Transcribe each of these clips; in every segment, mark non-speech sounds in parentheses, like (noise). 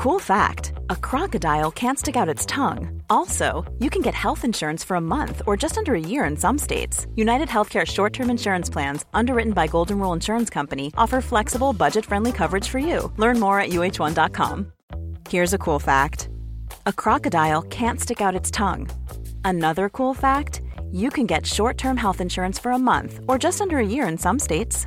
Cool fact a crocodile can't stick out its tongue. Also, you can get health insurance for a month or just under a year in some states. United Healthcare short term insurance plans, underwritten by Golden Rule Insurance Company, offer flexible, budget friendly coverage for you. Learn more at uh1.com. Here's a cool fact a crocodile can't stick out its tongue. Another cool fact you can get short term health insurance for a month or just under a year in some states.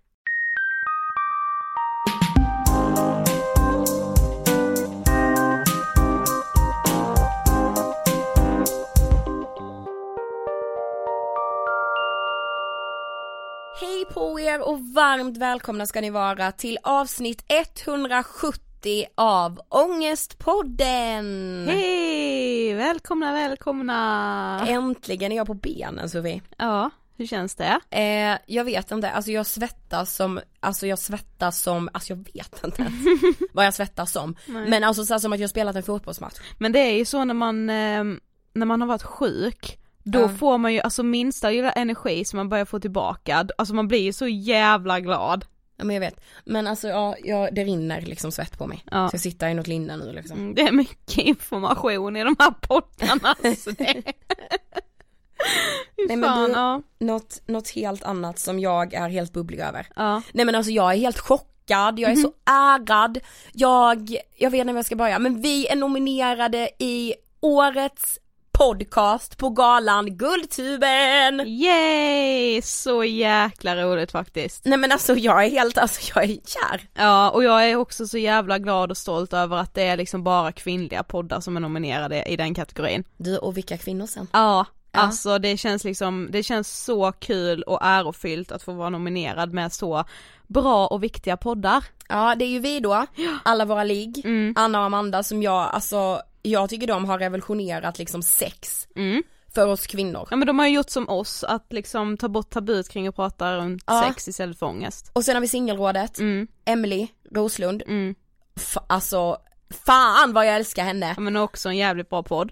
er och varmt välkomna ska ni vara till avsnitt 170 av Ångestpodden! Hej! Välkomna, välkomna! Äntligen är jag på benen Sofie. Ja, hur känns det? Eh, jag vet inte, alltså jag svettas som, alltså jag svettas som, alltså jag vet inte ens (laughs) vad jag svettas som. Nej. Men alltså så som att jag spelat en fotbollsmatch. Men det är ju så när man, eh, när man har varit sjuk, då Ja. får man ju alltså minsta lilla energi som man börjar få tillbaka, alltså man blir ju så jävla glad. Ja men jag vet. Men alltså ja, jag, det rinner liksom svett på mig. Ja. Så jag sitter i något linne nu liksom. Mm, Det är mycket information i de här poddarna så det... (laughs) Nej, men du- ja. Något, något helt annat som jag är helt bubblig över. ja. Nej men alltså jag är helt chockad, jag är så ärad, jag, jag vet inte var jag ska börja, men vi är nominerade i årets podcast på galan Guldtuben! Yay! Så jäkla roligt faktiskt. Nej men alltså jag är helt, alltså jag är kär. Ja, och jag är också så jävla glad och stolt över att det är liksom bara kvinnliga poddar som är nominerade i den kategorin. Du och vilka kvinnor sen? Ja, Ja. alltså det känns liksom, det känns så kul och ärofyllt att få vara nominerad med så bra och viktiga poddar. Ja det är ju vi då, alla våra ligg, Mm. Anna och Amanda som jag, alltså jag tycker de har revolutionerat liksom sex Mm. för oss kvinnor. Ja men de har ju gjort som oss, att liksom ta bort tabut kring att prata runt Ja. sex istället för ångest. Och sen har vi singelrådet, Mm, Emily Roslund, mm. F- alltså fan vad jag älskar henne, Ja men också en jävligt bra podd.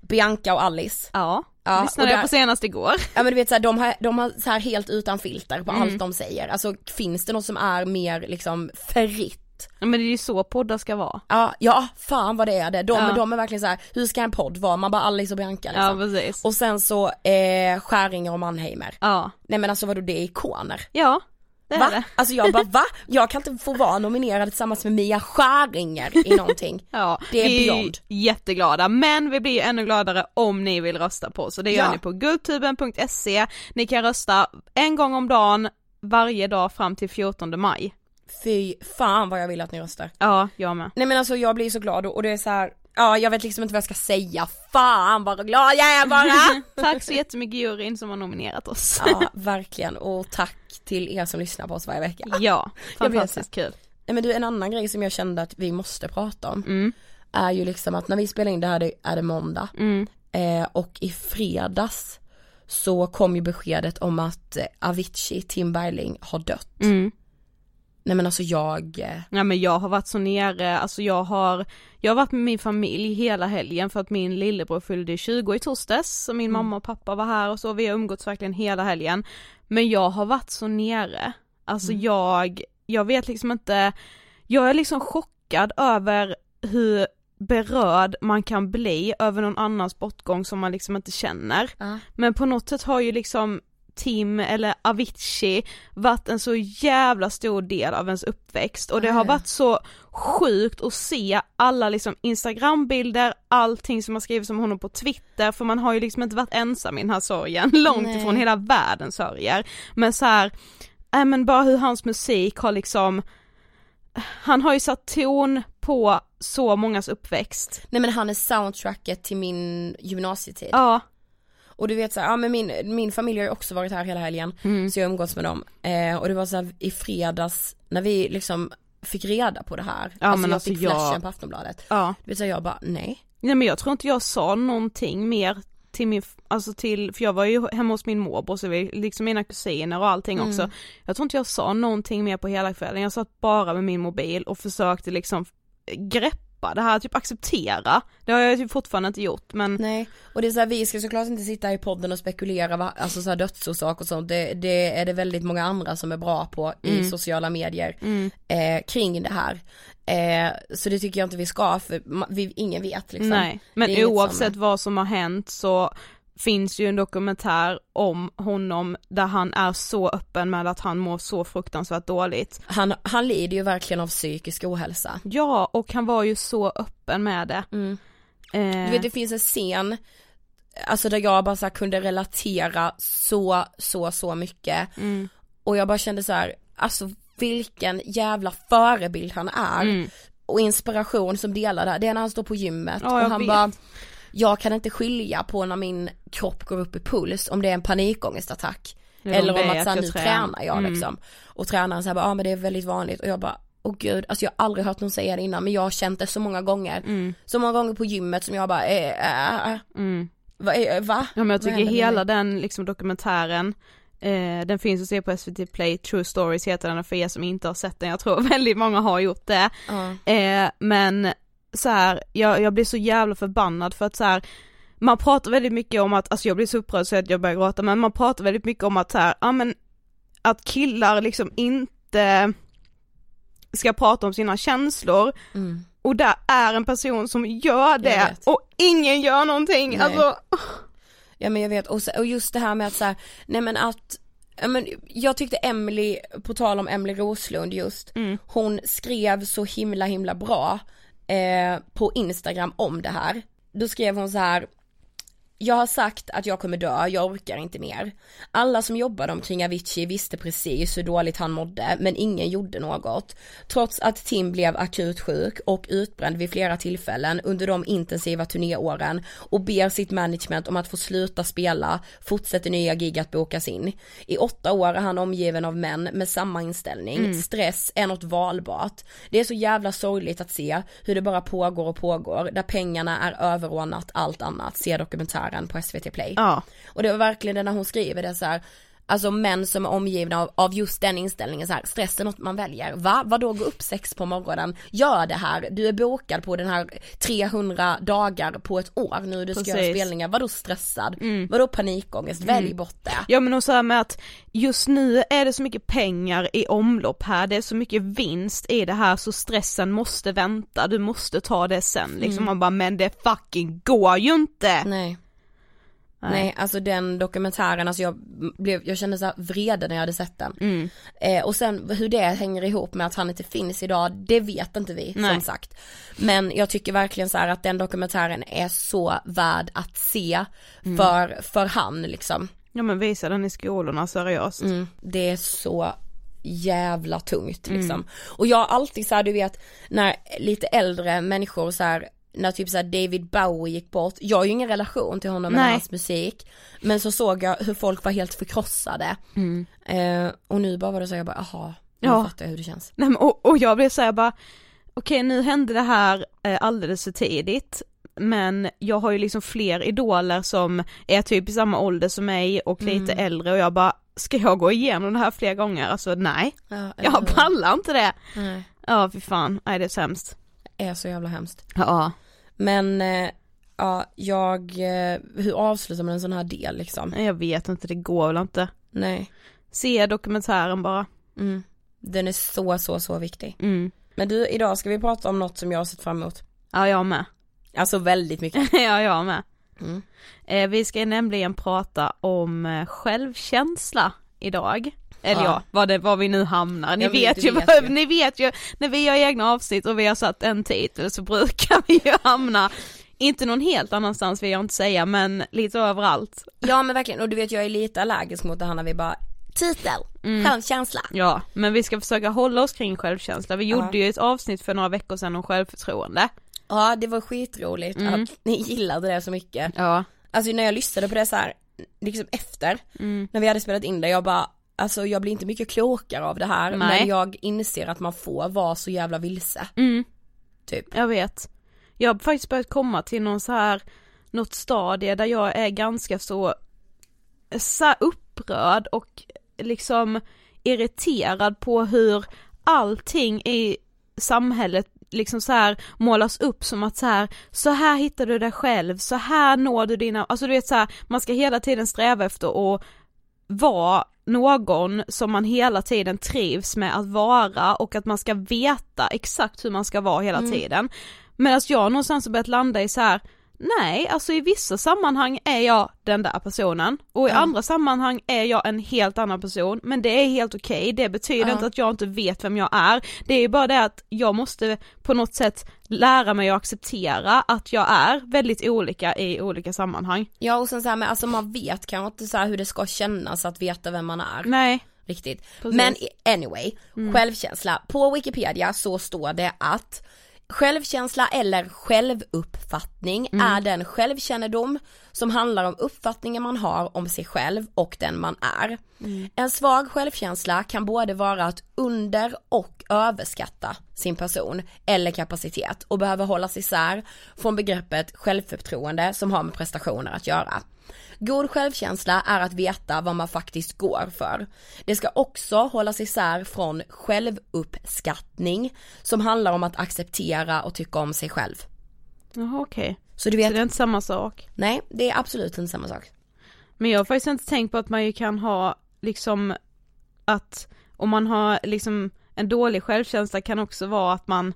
Bianca och Alice. Ja, Ja, lyssnade och jag där- på senast igår. Ja men du vet såhär, de har, de har så här helt utan filter på Mm. allt de säger, alltså finns det något som är mer liksom fritt? Ja men det är ju så poddar ska vara. Ja, ja fan vad det är det, de, Ja. de är verkligen så här: hur ska en podd vara? Man bara Alice och Bianca Ja liksom. precis. Och sen så eh, Skäringer och Mannheimer. Ja. Nej men alltså vadå det är ikoner? Ja, det är Va? det. Alltså jag bara va? Jag kan inte få vara nominerad tillsammans med Mia Skäringer i någonting. (laughs) Ja, Det är vi ju beyond. jätteglada, men vi blir ju ännu gladare om ni vill rösta på oss. Så det gör Ja. ni på guldtuben.se. Ni kan rösta en gång om dagen, varje dag fram till 14 maj. Fy fan vad jag vill att ni röstar. Ja, jag med. Nej men alltså jag blir så glad och och det är så här. ja jag vet liksom inte vad jag ska säga, fan vad glad jag är bara! (laughs) Tack så jättemycket juryn som har nominerat oss. ja verkligen och tack till er som lyssnar på oss varje vecka. Ja, fantastiskt kul. Nej men du en annan grej som jag kände att vi måste prata om Mm, är ju liksom att när vi spelar in det här det är det måndag mm, eh, och i fredags så kom ju beskedet om att Avicii, Tim Bergling har dött. mm. Nej men alltså jag, eh, Ja men jag har varit så nere, alltså jag har, jag har varit med min familj hela helgen för att min lillebror fyllde 20 i torsdags, så min mamma och pappa var här och så, vi har umgåtts verkligen hela helgen. Men jag har varit så nere, alltså jag, jag vet liksom inte, jag är liksom chockad över hur berörd man kan bli över någon annans bortgång som man liksom inte känner. Ja. Men på något sätt har ju liksom Tim eller Avicii varit en så jävla stor del av ens uppväxt och det har Ja. varit så sjukt att se alla liksom instagrambilder, allting som har skrivits om honom på twitter för man har ju liksom inte varit ensam i den här sorgen, (laughs) långt Nej. ifrån hela världen sörjer. Men så här, äh, men bara hur hans musik har liksom han har ju satt ton på så mångas uppväxt. nej men han är soundtracket till min gymnasietid. Ja, Och du vet så här, ja men min, min familj har ju också varit här hela helgen, Mm. så jag har umgåtts med dem. Eh, och det var så här, i fredags när vi liksom fick reda på det här, Ja, alltså men jag alltså fick jag- flashen på Aftonbladet. ja. Du vet så här, jag bara nej. Nej men jag tror inte jag sa någonting mer till min, alltså till, för jag var ju hemma hos min morbror så vi, liksom mina kusiner och allting Mm. också. Jag tror inte jag sa någonting mer på hela kvällen, jag satt bara med min mobil och försökte liksom greppa det här, typ acceptera. Det har jag typ fortfarande inte gjort men Nej, och det är så här, vi ska såklart inte sitta i podden och spekulera, va, alltså så här dödsorsak och sånt, det, det är det väldigt många andra som är bra på i Mm. sociala medier mm, eh, kring det här. Eh, så det tycker jag inte vi ska, för vi, ingen vet liksom. nej. Men som oavsett är- vad som har hänt så finns ju en dokumentär om honom där han är så öppen med att han mår så fruktansvärt dåligt. Han, han lider ju verkligen av psykisk ohälsa. Ja, och han var ju så öppen med det. Mm. Eh, Du vet det finns en scen, alltså där jag bara så kunde relatera så, så, så mycket. mm, Och jag bara kände så här, alltså vilken jävla förebild han är. mm. Och inspiration som delar det här, det är när han står på gymmet Ja, och han vet. bara jag kan inte skilja på när min kropp går upp i puls, om det är en panikångestattack. Eller om att så här, att nu tränar. jag Mm. liksom. Och tränaren säger bara, ja men det är väldigt vanligt och jag bara, åh gud, alltså jag har aldrig hört någon säga det innan men jag har känt det så många gånger. Mm. Så många gånger på gymmet som jag bara, eh, äh, Mm. va? Eh, va? Ja men jag tycker hela den liksom dokumentären eh, den finns att se på SVT Play, True Stories heter den för er som inte har sett den, jag tror (laughs) väldigt många har gjort det. Eh, men så här, jag, jag blir så jävla förbannad för att så här, man pratar väldigt mycket om att, alltså jag blir så upprörd så att jag börjar gråta, men man pratar väldigt mycket om att så här, ja men att killar liksom inte ska prata om sina känslor Mm. och där är en person som gör det och ingen gör någonting, Nej. alltså Ja men jag vet, och, så, och just det här med att så här, nej men att men jag tyckte Emily, på tal om Emily Roslund just, Mm. hon skrev så himla himla bra eh, på Instagram om det här. Då skrev hon så här jag har sagt att jag kommer dö, jag orkar inte mer. Alla som jobbade omkring Avicii visste precis hur dåligt han mådde, men ingen gjorde något. Trots att Tim blev akut sjuk och utbränd vid flera tillfällen under de intensiva turnéåren och ber sitt management om att få sluta spela, fortsätter nya gig att bokas in. I åtta år är han omgiven av män med samma inställning. Stress är något valbart. Det är så jävla sorgligt att se hur det bara pågår och pågår, där pengarna är överordnat allt annat. Se dokumentären på SVT Play. ja. Och det var verkligen det när hon skriver det så här. Alltså män som är omgivna av, av just den inställningen så här, stress är något man väljer. Va? Vadå gå upp sex på morgonen? Gör det här, du är bokad på den här 300 dagar på ett år nu, du ska göra Precis. spelningar. Vadå stressad? Vadå panikångest? Välj bort det. Ja men och så här med att just nu är det så mycket pengar i omlopp här, det är så mycket vinst i det här så stressen måste vänta, du måste ta det sen liksom man bara men det fucking går ju inte! Nej. Nej. alltså den dokumentären, alltså jag blev, jag kände så vrede när jag hade sett den. Mm. Eh, och sen hur det hänger ihop med att han inte finns idag, det vet inte vi Nej. som sagt. Men jag tycker verkligen så att den dokumentären är så värd att se Mm. för, för han liksom. Ja men visa den i skolorna seriöst. Mm, det är så jävla tungt Mm. liksom. Och jag har alltid så här, du vet, när lite äldre människor så här när typ såhär David Bowie gick bort, jag har ju ingen relation till honom Nej. hans musik Men så såg jag hur folk var helt förkrossade eh, Och nu bara var det så jag bara, aha, nu Mm. Ja. fattar jag hur det känns Nej, men, och, och jag blev såhär bara, okej nu hände det här eh, alldeles för tidigt, men jag har ju liksom fler idoler som är typ i samma ålder som mig och lite Mm. äldre och jag bara, ska jag gå igenom det här fler gånger? Alltså nej, ja, eller jag pallar inte det. Nej, Ja fy fan, nej det är sämst. det är så jävla hemskt Ja. Men, eh, ja, jag, eh, hur avslutar man en sån här del liksom? Jag vet inte, det går väl inte. Nej, Se dokumentären bara. mm. Den är så, så, så viktig Mm. Men du, idag ska vi prata om något som jag har sett fram emot Ja jag med. Alltså väldigt mycket (laughs) ja jag med. Mm. Eh, vi ska nämligen prata om självkänsla idag. Eller ja, Ja. vad, det, vad vi nu hamnar. Ni Ja, vet, ju, vet vad- ju. (laughs) ni vet ju, när vi gör egna avsnitt och vi har satt en titel så brukar vi ju hamna, inte någon helt annanstans vill jag inte säga, men lite överallt. Ja men verkligen, och du vet jag är lite allergisk mot det här när vi bara Titel, självkänsla Ja, men vi ska försöka hålla oss kring självkänsla. Vi gjorde ju ett avsnitt för några veckor sedan om självförtroende. Ja det var skitroligt att ni gillade det så mycket Ja. Alltså när jag lyssnade på det så här, liksom efter, Mm. när vi hade spelat in det, jag bara Alltså jag blir inte mycket klokare av det här Nej. men jag inser att man får vara så jävla vilse Mm. Typ Jag vet. Jag har faktiskt börjat komma till någon så här, något stadie där jag är ganska så, så upprörd och liksom irriterad på hur allting i samhället liksom så här målas upp som att så här, så här hittar du dig själv, så här når du dina, alltså du vet så här, man ska hela tiden sträva efter att vara någon som man hela tiden trivs med att vara och att man ska veta exakt hur man ska vara hela tiden. Medan jag någonstans har börjat landa i så här, nej, alltså i vissa sammanhang är jag den där personen och i Ja. andra sammanhang är jag en helt annan person men det är helt okej, det betyder Ja. inte att jag inte vet vem jag är. Det är ju bara det att jag måste på något sätt lära mig att acceptera att jag är väldigt olika i olika sammanhang. Ja och sen så här med, alltså man vet kanske inte så hur det ska kännas att veta vem man är. Nej, Riktigt. Precis. Men anyway, självkänsla. På Wikipedia så står det att Självkänsla eller självuppfattning är den självkännedom som handlar om uppfattningen man har om sig själv och den man är. En svag självkänsla kan både vara att under och överskatta sin person eller kapacitet och behöver hållas isär från begreppet självförtroende som har med prestationer att göra. God självkänsla är att veta vad man faktiskt går för. Det ska också hållas isär från självuppskattning som handlar om att acceptera och tycka om sig själv. jaha okej. Så du Så vet, det är inte samma sak. nej det är absolut inte samma sak. Men jag har faktiskt inte tänkt på att man ju kan ha liksom att om man har liksom en dålig självkänsla kan också vara att man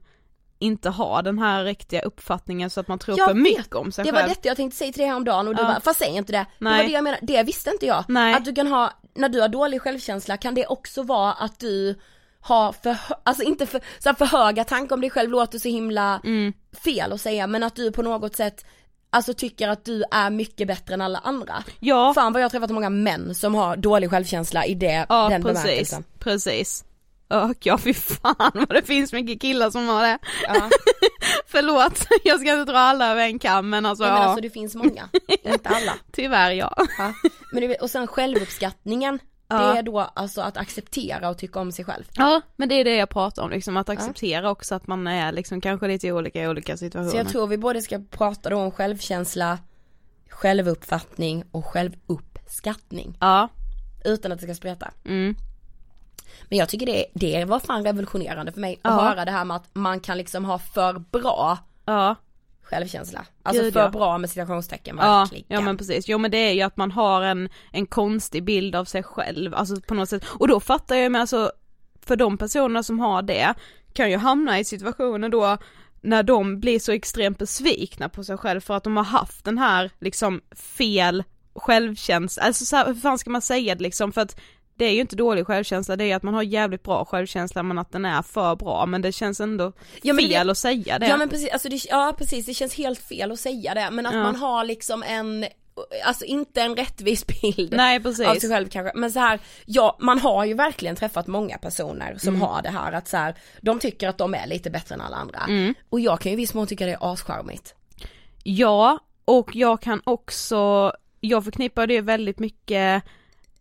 inte har den här riktiga uppfattningen så att man tror Jag för vet. mycket om sig Det var själv. detta jag tänkte säga till dig häromdagen och du Ja. bara, fast säg inte det. Det Nej. var det jag menade, det visste inte jag. Nej. Att du kan ha, när du har dålig självkänsla kan det också vara att du har för, alltså inte för, så för höga tankar om dig själv låter så himla Mm. fel att säga men att du på något sätt Alltså tycker att du är mycket bättre än alla andra. Ja, Fan vad jag har träffat många män som har dålig självkänsla i det, ja den precis, bemärkelsen. precis. Och ja fy fan vad det finns mycket killar som har det. Ja. (laughs) Förlåt, jag ska inte dra alla över en kam men alltså Ja, men ja, alltså det finns många, inte alla. (laughs) tyvärr ja. Ja. Men du vet, och sen självuppskattningen, Ja. det är då alltså att acceptera och tycka om sig själv. Ja men det är det jag pratar om liksom, att acceptera också att man är liksom kanske lite olika i olika situationer. Så jag tror vi både ska prata då om självkänsla, självuppfattning och självuppskattning. Ja, Utan att det ska spreta. mm. Men jag tycker det, det var fan revolutionerande för mig att Ja. höra det här med att man kan liksom ha för bra ja. självkänsla. Alltså Gud, för ja. bra med citationstecken Ja, verkligen. ja men precis, jo men det är ju att man har en, en konstig bild av sig själv, alltså på något sätt, och då fattar jag med alltså, för de personerna som har det, kan ju hamna i situationer då när de blir så extremt besvikna på sig själv för att de har haft den här liksom fel självkänsla, alltså så här, hur fan ska man säga det liksom för att det är ju inte dålig självkänsla, det är ju att man har jävligt bra självkänsla men att den är för bra men det känns ändå Ja, fel det- att säga det. Ja men precis, alltså det, ja precis det känns helt fel att säga det men att Ja. man har liksom en, alltså inte en rättvis bild Nej precis. av sig själv kanske, men så här, ja man har ju verkligen träffat många personer som Mm. har det här att så här, de tycker att de är lite bättre än alla andra. Mm. Och jag kan ju i viss mån tycka det är ascharmigt. Ja, och jag kan också, jag förknippar det väldigt mycket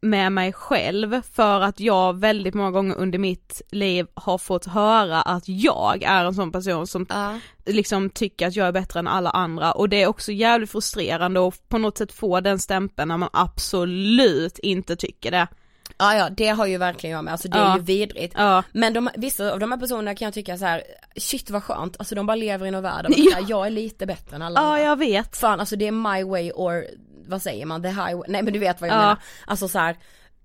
med mig själv för att jag väldigt många gånger under mitt liv har fått höra att jag är en sån person som Ja. liksom tycker att jag är bättre än alla andra och det är också jävligt frustrerande att på något sätt få den stämpeln när man absolut inte tycker det. Ja ja, det har ju verkligen jag med, alltså det är Ja. ju vidrigt. Ja, Men de, vissa av de här personerna kan jag tycka så här, shit vad skönt, alltså de bara lever i någon värld (laughs) Ja. jag är lite bättre än alla ja andra. jag vet. Fan alltså det är my way or, vad säger man, the highway, nej men du vet vad jag Ja. menar. Alltså så här,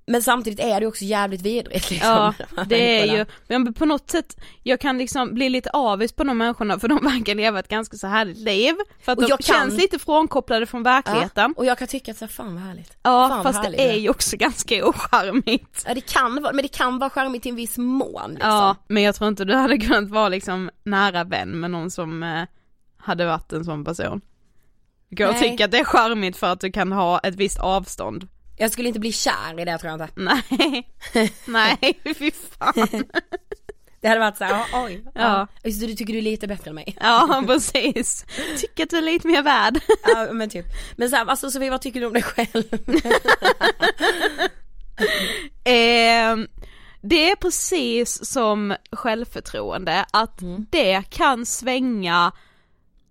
men samtidigt är det också jävligt vidrigt liksom. Ja, (laughs) det är ju, men på något sätt, jag kan liksom bli lite avis på de människorna för de (laughs) verkar leva ett ganska så härligt liv. För att Och de jag kan- känns lite frånkopplade från verkligheten. Ja, och jag kan tycka att så här, fan vad härligt. Ja, fan, fast härligt det är ju också (laughs) ganska ocharmigt. Ja det kan vara, men det kan vara charmigt i en viss mån liksom. Ja, men jag tror inte du hade kunnat vara liksom nära vän med någon som eh, hade varit en sån person. Du kan Nej. tycka att det är charmigt för att du kan ha ett visst avstånd. Jag skulle inte bli kär i det tror jag inte. (laughs) Nej, nej fy fan. (laughs) Det hade varit såhär, oj. Ja. Just du tycker du är lite bättre än mig. (laughs) Ja, precis. Tycker att du är lite mer värd. ja men typ. Men såhär, alltså Sofie vad tycker du om dig själv? Eh, det är precis som självförtroende, att det kan svänga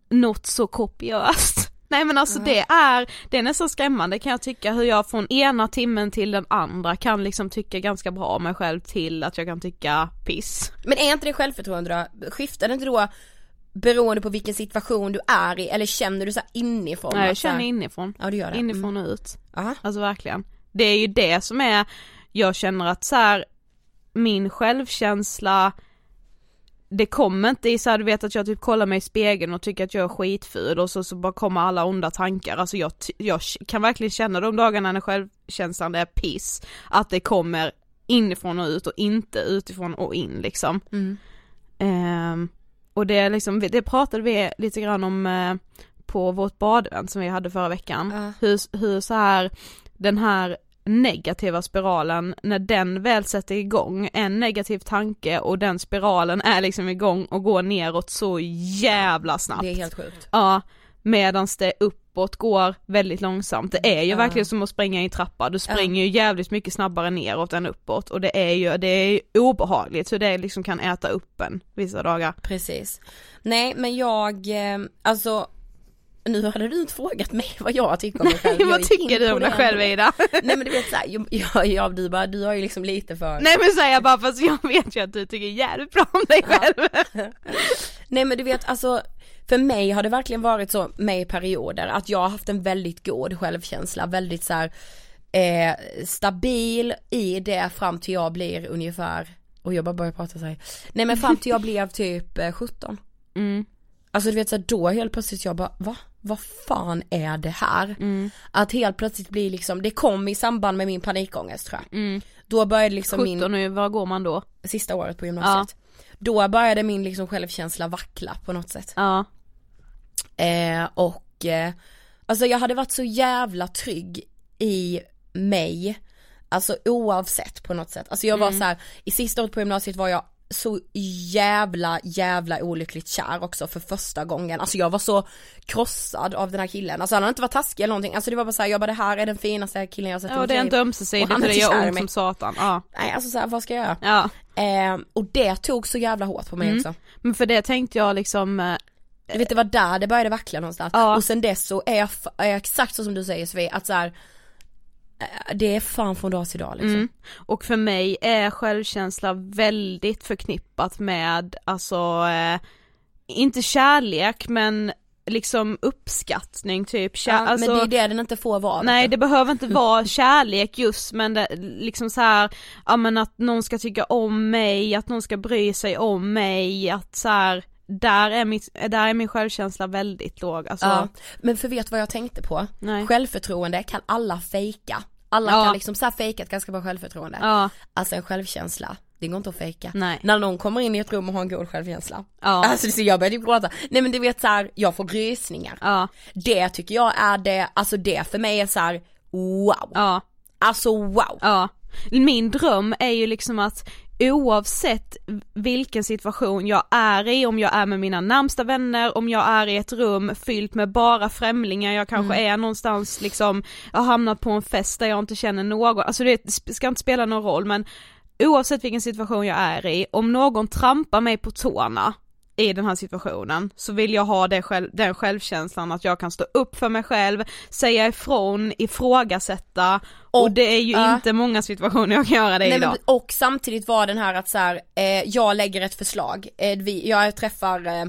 något så kopiöst. Nej men alltså det är, det är nästan skrämmande kan jag tycka hur jag från ena timmen till den andra kan liksom tycka ganska bra om mig själv till att jag kan tycka piss. Men är inte det självförtroende då? Skiftar det inte då beroende på vilken situation du är i eller känner du så inifrån? Nej jag här- känner inifrån. Ja du gör det. Inifrån och ut. Aha. Alltså verkligen. Det är ju det som är, jag känner att så här, min självkänsla det kommer inte i så här, du vet att jag typ kollar mig i spegeln och tycker att jag är skitful och så, så bara kommer alla onda tankar, alltså jag, jag kan verkligen känna de dagarna när självkänslan är piss, att det kommer inifrån och ut och inte utifrån och in liksom. Mm. Um, och det liksom, det pratade vi lite grann om uh, på vårt badevent som vi hade förra veckan, Ja. hur, hur så här den här negativa spiralen, när den väl sätter igång, en negativ tanke och den spiralen är liksom igång och går neråt så jävla snabbt. Det är helt sjukt. Ja, medans det uppåt går väldigt långsamt. Det är ju Ja. verkligen som att springa i en trappa, du springer ju jävligt mycket snabbare neråt än uppåt och det är ju, det är ju obehagligt hur det liksom kan äta upp en vissa dagar. Precis. Nej men jag, eh, alltså nu hade du inte frågat mig vad jag tycker om mig själv. (laughs) Jag Vad tycker du om dig själv. Ida? (laughs) Nej men du vet såhär, jag, jag, jag, du bara, du har ju liksom lite för Nej men säger jag bara fast jag vet ju att du tycker jävligt bra om dig själv. (laughs) Nej men du vet alltså för mig har det verkligen varit så med i perioder att jag har haft en väldigt god självkänsla, väldigt så här, eh, stabil i det fram till jag blir ungefär, och jag bara börjar prata så här. nej men fram till jag blev typ eh, 17. Mm. Alltså du vet så här, då helt plötsligt jag bara, va? Vad fan är det här? Mm. Att helt plötsligt bli liksom, det kom i samband med min panikångest tror jag. Mm. Då började liksom min 17 nu, var går man då? sista året på gymnasiet. Då började min liksom självkänsla vackla på något sätt. Ja. Eh, och eh, alltså jag hade varit så jävla trygg i mig, alltså oavsett på något sätt. Alltså jag var så här, i sista året på gymnasiet var jag så jävla jävla olyckligt kär också för första gången. Alltså jag var så krossad av den här killen. Alltså han hade inte varit taskig eller någonting. Alltså det var bara såhär, jag bara det här är den finaste killen jag sett i Ja det är inte ömsesidigt det gör ont som satan. Ja. Nej alltså såhär, vad ska jag göra? ja. Eh, och det tog så jävla hårt på mig Mm. också. Men för det tänkte jag liksom, eh, Du vet det var där det började vackla någonstans. Ja. Och sen dess så är jag, är jag exakt så som du säger Sofie, att så här, eh, det är fan från dag till dag liksom. Mm. Och för mig är självkänsla väldigt förknippat med, alltså, eh, inte kärlek men liksom uppskattning typ. Kär, Ja, alltså, men det är det den inte får vara. Nej det behöver inte (laughs) vara kärlek just men det, liksom så här, ja men att någon ska tycka om mig, att någon ska bry sig om mig, att så här, där är, mitt, där är min självkänsla väldigt låg alltså. Ja, men för vet vad jag tänkte på? Nej. Självförtroende kan alla fejka. Alla Ja. kan liksom så här fejka ett ganska bra självförtroende. Ja, Alltså en självkänsla, det går inte att fejka. Nej. När någon kommer in i ett rum och har en god självkänsla. Ja. Alltså så jag började gråta. Nej men du vet så här, jag får rysningar. ja, Det tycker jag är det, alltså det för mig är så här, wow. ja. Alltså wow. Ja, min dröm är ju liksom att oavsett vilken situation jag är i, om jag är med mina närmsta vänner, om jag är i ett rum fyllt med bara främlingar, jag kanske är någonstans liksom, jag har hamnat på en fest där jag inte känner någon, alltså det ska inte spela någon roll men oavsett vilken situation jag är i, om någon trampar mig på tårna i den här situationen så vill jag ha det själv, den självkänslan att jag kan stå upp för mig själv, säga ifrån, ifrågasätta och, Och- det är ju ja. inte många situationer jag kan göra det Nej, idag. men, och samtidigt var den här att så här, eh, jag lägger ett förslag, eh, vi, jag träffar eh,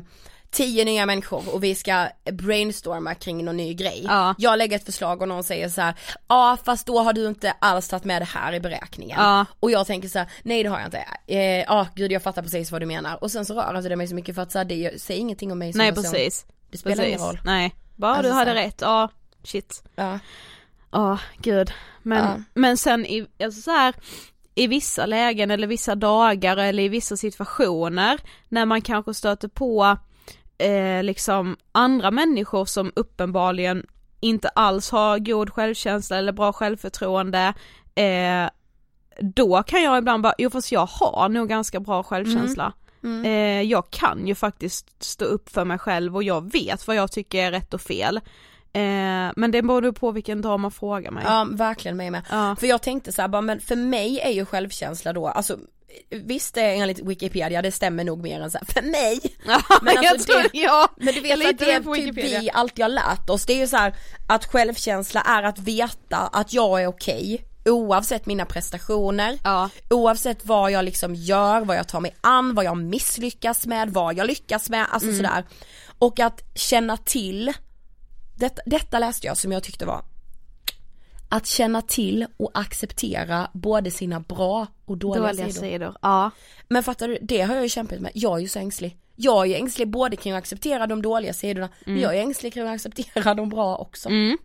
tio nya människor och vi ska brainstorma kring någon ny grej. Ja. Jag lägger ett förslag och någon säger så här, ja fast då har du inte alls tagit med det här i beräkningen. Ja. Och jag tänker så här, nej det har jag inte. Eh, Ja gud jag fattar precis vad du menar. Och sen så rör inte det mig så mycket för att så här, det säger ingenting om mig som Nej person. precis. Det spelar precis. ingen roll. Nej, bara Alltså du hade rätt, ja shit. Ja. Ja, gud. Men, Ja. men sen i, alltså så här, i vissa lägen eller vissa dagar eller i vissa situationer när man kanske stöter på eh, liksom andra människor som uppenbarligen inte alls har god självkänsla eller bra självförtroende eh, då kan jag ibland bara, jo fast jag har nog ganska bra självkänsla. Mm. Eh, jag kan ju faktiskt stå upp för mig själv och jag vet vad jag tycker är rätt och fel. Eh, men det beror på vilken dag man frågar mig. Ja verkligen mig med. Ja. För jag tänkte så här, bara, men för mig är ju självkänsla då, alltså visst det är enligt Wikipedia, det stämmer nog mer än så här, för mig. (laughs) Men jag alltså tror, det- ja, Men du vet jag att det på typ vi alltid har lärt oss, det är ju så här att självkänsla är att veta att jag är okej oavsett mina prestationer, Ja. oavsett vad jag liksom gör, vad jag tar mig an, vad jag misslyckas med, vad jag lyckas med, alltså Mm. sådär. Och att känna till, detta, detta läste jag som jag tyckte var att känna till och acceptera både sina bra och dåliga, Dåliga sidor. sidor. Ja. Men fattar du, det har jag ju kämpat med. Jag är ju så ängslig. Jag är ju ängslig både kring att acceptera de dåliga sidorna, men jag är ängslig kring att acceptera de bra också. Mm.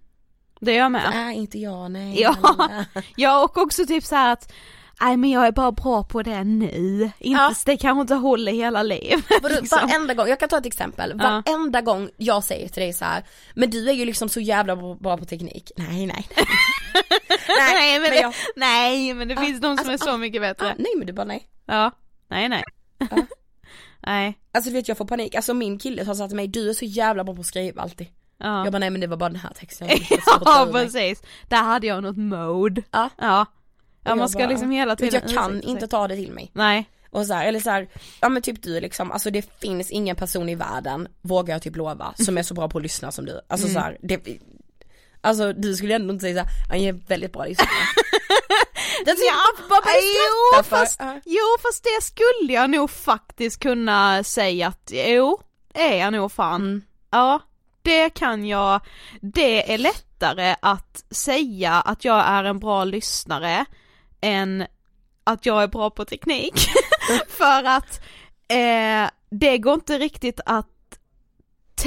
Det är jag med. Är inte jag, nej. Ja. (laughs) lalala. Ja och också typ så att Nej men jag är bara bra på det nu, inte, Ja. det kanske inte håller hela livet. (laughs) Vadå, liksom. Varenda gång, jag kan ta ett exempel, Ja. varenda gång jag säger till dig så här, men du är ju liksom så jävla bra på teknik. Nej nej. (laughs) nej, men det, jag- nej men det Ja, finns de som alltså, är så mycket bättre. Ah, nej men du bara nej. Ja, nej nej. (laughs) nej, Alltså du vet jag får panik, alltså min kille har sagt till mig, du är så jävla bra på att skriva alltid. ja. Jag bara nej men det var bara den här texten jag ja precis, där hade jag något mode. Ja. Ja. Ja man ska bara, liksom hela tiden Jag kan inte sig. ta det till mig. Nej. Och så här, eller så här, ja men typ du liksom, alltså det finns ingen person i världen, vågar jag typ lova, som är så bra på att lyssna som du. Alltså så här, det, alltså du skulle ändå inte säga såhär, han är väldigt bra lyssnare. (laughs) Typ, Ja, du jo, fast, jo fast det skulle jag nog faktiskt kunna säga att jo, är jag nog fan. Mm. Ja, det kan jag, det är lättare att säga att jag är en bra lyssnare än att jag är bra på teknik. (laughs) För att eh, det går inte riktigt att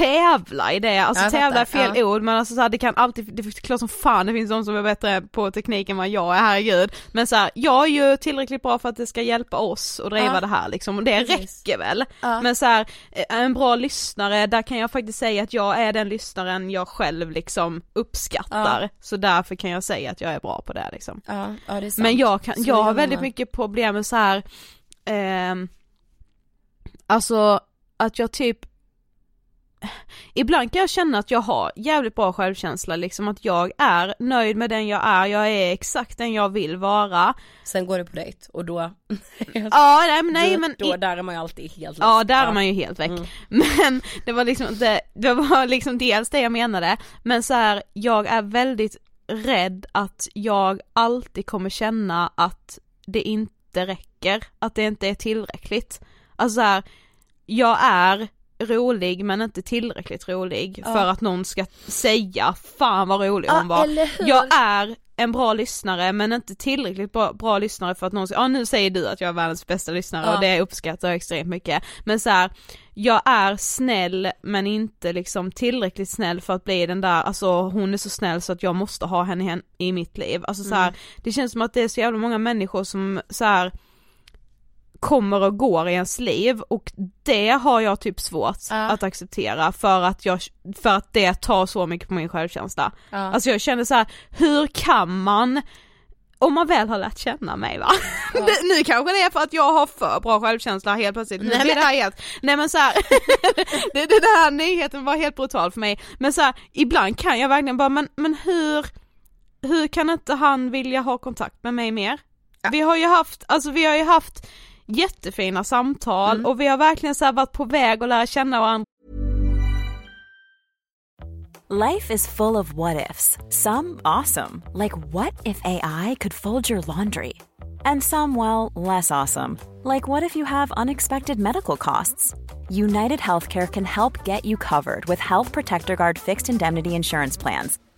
tävla i det, alltså Jag tävla är fel ord men alltså så här, det kan alltid, det är klart som fan det finns de som är bättre på teknik än vad jag är, herregud. Men så här, jag är ju tillräckligt bra för att det ska hjälpa oss att driva Ja. det här liksom och det Precis. räcker väl. Ja. Men så här, eh, en bra lyssnare, där kan jag faktiskt säga att jag är den lyssnaren jag själv liksom uppskattar. Så därför kan jag säga att jag är bra på det liksom. Ja, ja det. Men jag, kan, jag har väldigt mycket problem med så här. ehm, alltså att jag typ Ibland kan jag känna att jag har jävligt bra självkänsla liksom att jag är nöjd med den jag är, jag är exakt den jag vill vara. Sen går det på dejt och då, (laughs) Ja nej men nej då, men då där är man ju alltid helt Ja lost. där är man ju helt väck. Mm. Men det var liksom inte, det var liksom dels det jag menade, men så här, jag är väldigt rädd att jag alltid kommer känna att det inte räcker, att det inte är tillräckligt. Alltså så här, jag är rolig men inte tillräckligt rolig Ja. för att någon ska säga fan vad rolig hon Ja, var. Jag är en bra lyssnare men inte tillräckligt bra, bra lyssnare för att någon säger, ja nu säger du att jag är världens bästa lyssnare Ja. och det uppskattar jag extremt mycket. Men så här, jag är snäll men inte liksom tillräckligt snäll för att bli den där, alltså hon är så snäll så att jag måste ha henne hen- i mitt liv. Alltså så här, Mm. det känns som att det är så jävla många människor som så här kommer och går i ens liv och det har jag typ svårt Ja. att acceptera för att jag, för att det tar så mycket på min självkänsla. Ja. Alltså jag känner så här, hur kan man om man väl har lärt känna mig va? Ja. (laughs) Nu kanske det är för att jag har för bra självkänsla helt plötsligt, nu Nej, blir men- det här helt, nej men så här, (laughs) det, det där nyheten var helt brutal för mig, men så här, ibland kan jag verkligen bara, men, men hur, hur kan inte han vilja ha kontakt med mig mer? Vi har ju haft, alltså vi har ju haft jättefina samtal Mm. och vi har verkligen så här varit på väg att lära känna varandra Life is full of what ifs. Some awesome, like what if AI could fold your laundry? And some, well, less awesome, like what if you have unexpected medical costs? United Healthcare can help get you covered with Health Protector Guard fixed indemnity insurance plans.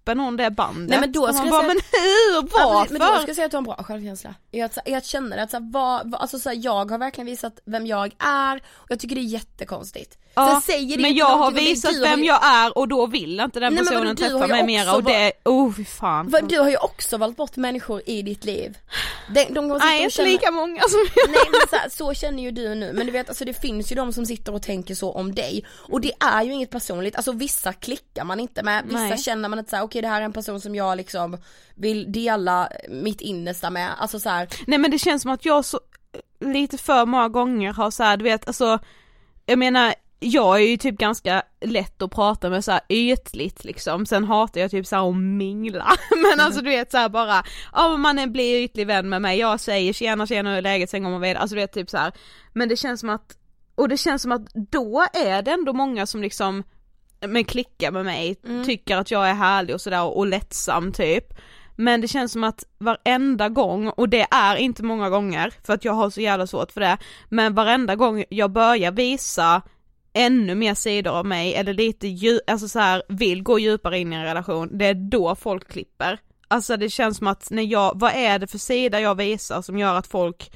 klipper någon det bandet. Nej men då och man bara, säga- men hur, varför? men då ska jag säga att du har en bra självkänsla. Jag, jag känner att så här, vad, alltså, så här, jag har verkligen visat vem jag är och jag tycker det är jättekonstigt. Ja, Sen säger men jag har visat Du har vem ju- jag är och då vill inte den Nej, personen vadå, träffa mig mera och det, oh fy fan. Vad, Du har ju också valt bort människor i ditt liv. De, de kommer Nej inte känna- lika många som jag. Nej men så, här, så känner ju du nu, men du vet alltså det finns ju de som sitter och tänker så om dig och det är ju inget personligt, alltså vissa klickar man inte med, vissa Nej. känner man inte såhär okej det här är en person som jag liksom vill dela mitt innersta med, alltså så här, Nej men det känns som att jag så, lite för många gånger har så här, du vet alltså, jag menar jag är ju typ ganska lätt att prata med så här ytligt liksom, sen hatar jag typ så här att mingla, (laughs) men alltså du vet så här bara, ja man är- blir ytlig vän med mig, jag säger tjena tjena hur är läget, sen går man vidare, alltså du vet typ så här. men det känns som att, och det känns som att då är det ändå många som liksom, men klickar med mig, tycker att jag är härlig och sådär och lättsam typ. Men det känns som att varenda gång, och det är inte många gånger för att jag har så jävla svårt för det, men varenda gång jag börjar visa ännu mer sidor av mig eller lite dju- alltså så här, vill gå djupare in i en relation, det är då folk klipper. Alltså det känns som att när jag, vad är det för sida jag visar som gör att folk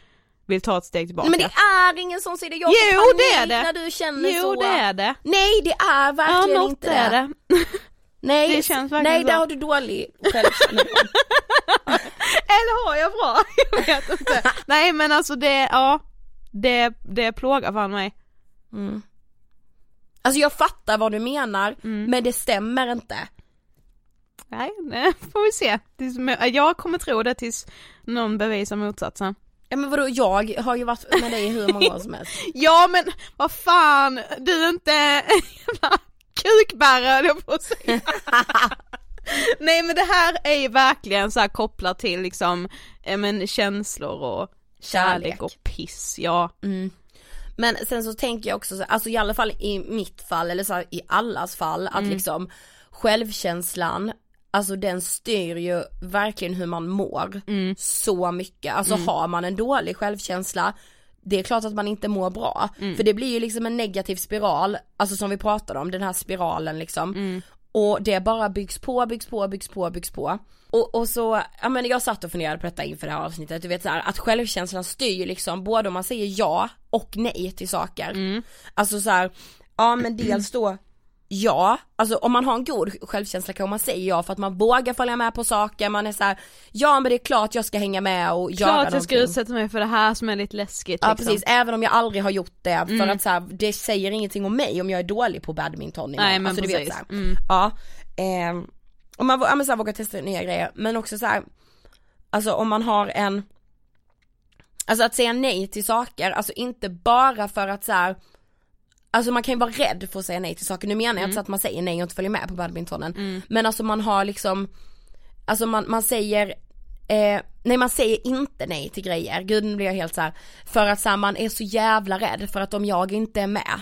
vill ta ett steg tillbaka? men det är ingen sån sida, jag Jo, får det är panik det. när du känner Jo så det är det. Nej det är Ja verkligen något inte är det. (laughs) Nej, Det känns nej så. där har du dålig självkännedom (laughs) Eller har jag bra? (laughs) Jag vet inte. Nej men alltså det, ja, det, det plågar fan mig. mm. Alltså jag fattar vad du menar, Mm. men det stämmer inte Nej, nej, får vi se. Jag kommer tro det tills någon bevisar motsatsen. Ja men vadå, jag har ju varit med dig hur många år som helst (laughs) Ja men vad fan, du är inte jävla kukbärare jag på säga. (laughs) Nej men det här är ju verkligen så här kopplat till liksom, men känslor och kärlek, Kärlek. och piss, ja. Mm. Men sen så tänker jag också, så, alltså i alla fall i mitt fall eller så här, i allas fall att liksom självkänslan Alltså den styr ju verkligen hur man mår så mycket, alltså har man en dålig självkänsla det är klart att man inte mår bra, för det blir ju liksom en negativ spiral, alltså som vi pratade om, den här spiralen liksom Och det bara byggs på, byggs på, byggs på, byggs på. Och, och så, ja men jag satt och funderade på detta inför det här avsnittet, du vet så här, att självkänslan styr liksom både om man säger ja och nej till saker. Alltså så här, ja men (clears throat) dels då Ja, alltså om man har en god självkänsla kan man säga ja för att man vågar följa med på saker, man är så här, ja men det är klart jag ska hänga med och göra Klart jag ska någonting. utsätta mig för det här som är lite läskigt Ja liksom. precis, även om jag aldrig har gjort det för att så här, det säger ingenting om mig om jag är dålig på badminton Nej, men alltså, du vet, precis. så här. Mm. Ja, ehm, och man, ja, men så här, vågar testa nya grejer men också så här, alltså om man har en Alltså att säga nej till saker, alltså inte bara för att så här. Alltså man kan ju vara rädd för att säga nej till saker, nu menar jag inte så att man säger nej och inte följer med på badmintonen. Men alltså man har liksom Alltså man, man säger eh, Nej man säger inte nej till grejer, gud nu blir jag helt så här. För att så här, man är så jävla rädd för att om jag inte är med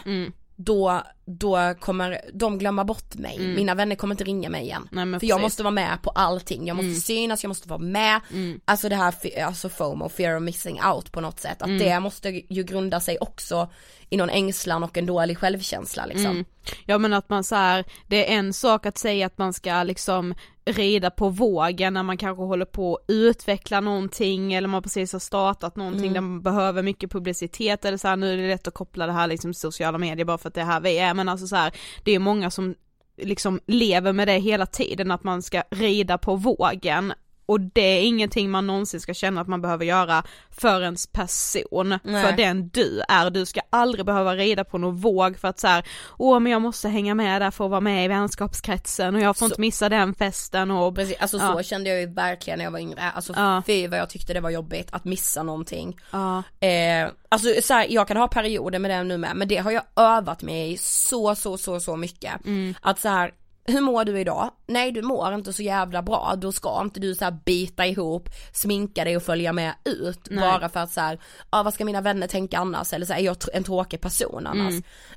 Då, då kommer de glömma bort mig, mina vänner kommer inte ringa mig igen. Nej, För jag måste vara med på allting, jag måste synas, jag måste vara med. Alltså det här, alltså FOMO, fear of missing out på något sätt, att det måste ju grunda sig också i någon ängslan och en dålig självkänsla liksom. Mm. Ja men att man så här, det är en sak att säga att man ska liksom rida på vågen när man kanske håller på att utveckla någonting eller man precis har startat någonting där man behöver mycket publicitet eller så här, nu är det lätt att koppla det här liksom till sociala medier bara för att det är här vi är men alltså så här, det är många som liksom lever med det hela tiden att man ska rida på vågen och det är ingenting man någonsin ska känna att man behöver göra för ens person, Nej. för den du är. Du ska aldrig behöva rida på någon våg för att så här, åh men jag måste hänga med där för att vara med i vänskapskretsen och jag får Så- inte missa den festen och Precis, alltså Ja. så kände jag ju verkligen när jag var yngre, alltså Ja. fy vad jag tyckte det var jobbigt att missa någonting ja, eh, Alltså så här, jag kan ha perioder med det nu med, men det har jag övat mig i så så så så mycket Att så här hur mår du idag? Nej du mår inte så jävla bra, då ska inte du så här bita ihop, sminka dig och följa med ut Nej. bara för att så här, ja vad ska mina vänner tänka annars eller så här, är jag en tråkig person annars?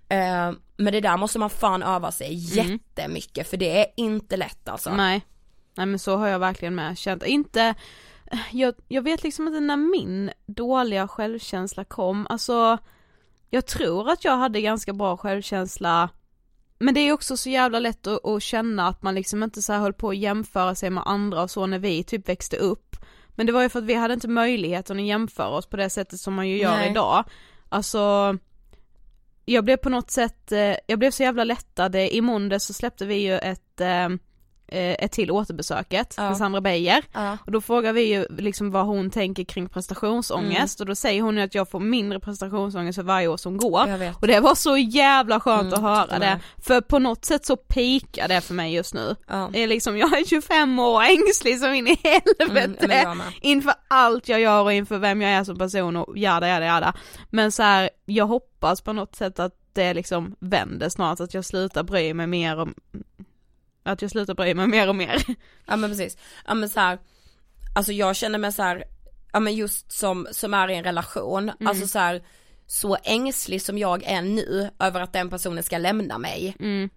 Eh, men det där måste man fan öva sig jättemycket för det är inte lätt alltså. nej. Nej men så har jag verkligen med känt, inte, jag, jag vet liksom inte när min dåliga självkänsla kom, alltså jag tror att jag hade ganska bra självkänsla men det är också så jävla lätt att, att känna att man liksom inte så här höll på att jämföra sig med andra och så när vi typ växte upp. Men det var ju för att vi hade inte möjligheten att jämföra oss på det sättet som man ju gör Nej. idag. Alltså jag blev på något sätt, eh, jag blev så jävla lättad, i måndag så släppte vi ju ett eh, ett till återbesöket Ja. med Sandra Beijer Ja. och då frågar vi ju liksom vad hon tänker kring prestationsångest och då säger hon ju att jag får mindre prestationsångest för varje år som går och det var så jävla skönt Mm, att höra det, för på något sätt så pikar det för mig just nu. Ja. Det är liksom, jag är 25 år ängslig som in i helvete Mm, jag med. inför allt jag gör och inför vem jag är som person och jada jada jada. Men så här, jag hoppas på något sätt att det liksom vänder snart, att jag slutar bry mig mer om att jag slutar bry mig mer och mer. Ja men precis, ja men så här, alltså jag känner mig så här, ja men just som, som är i en relation, Mm. alltså så här, så ängslig som jag är nu över att den personen ska lämna mig. Mm.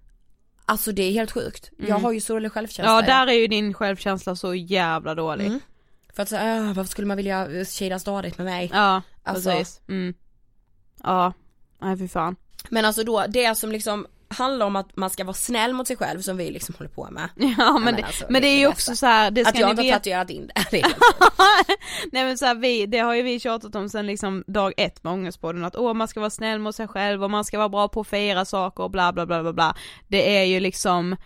Alltså det är helt sjukt. Jag har ju så dålig självkänsla. Ja där är ju din självkänsla så jävla dålig. Mm. För att säga, varför skulle man vilja kila stadigt med mig? Ja, Alltså- precis. Mm. Ja, nej fy fan. Men alltså då, det som liksom handlar om att man ska vara snäll mot sig själv som vi liksom håller på med. (laughs) Ja men, men det, alltså, men det det är ju också så här, det ska Att jag inte har tatuerat in det. det (laughs) Nej men så här, vi, det har ju vi tjatat om sen liksom dag ett med Ångestpodden att åh man ska vara snäll mot sig själv och man ska vara bra på att fira saker och bla bla bla bla bla. Det är ju liksom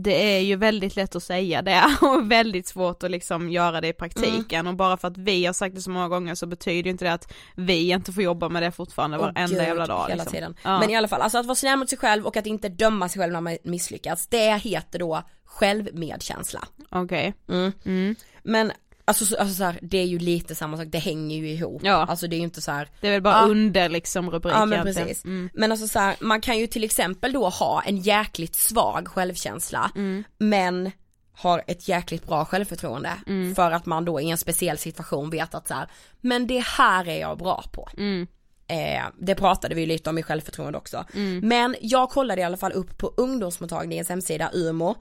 det är ju väldigt lätt att säga det (laughs) och väldigt svårt att liksom göra det i praktiken och bara för att vi har sagt det så många gånger så betyder inte det att vi inte får jobba med det fortfarande Åh, varenda gud, jävla dag Hela liksom. tiden. Ja. Men i alla fall, alltså att vara snäll mot sig själv och att inte döma sig själv när man misslyckas, det heter då självmedkänsla. Okej. Mm. Mm. Men alltså, så, alltså så här, det är ju lite samma sak, det hänger ju ihop. Ja. Alltså det är ju inte så här. Det är väl bara Ja. under liksom rubrik Ja men precis. Mm. Men alltså så här, man kan ju till exempel då ha en jäkligt svag självkänsla Mm. men har ett jäkligt bra självförtroende Mm. för att man då i en speciell situation vet att så här, men det här är jag bra på. Mm. Eh, det pratade vi lite om i självförtroende också. Men jag kollade i alla fall upp på ungdomsmottagningens hemsida UMO,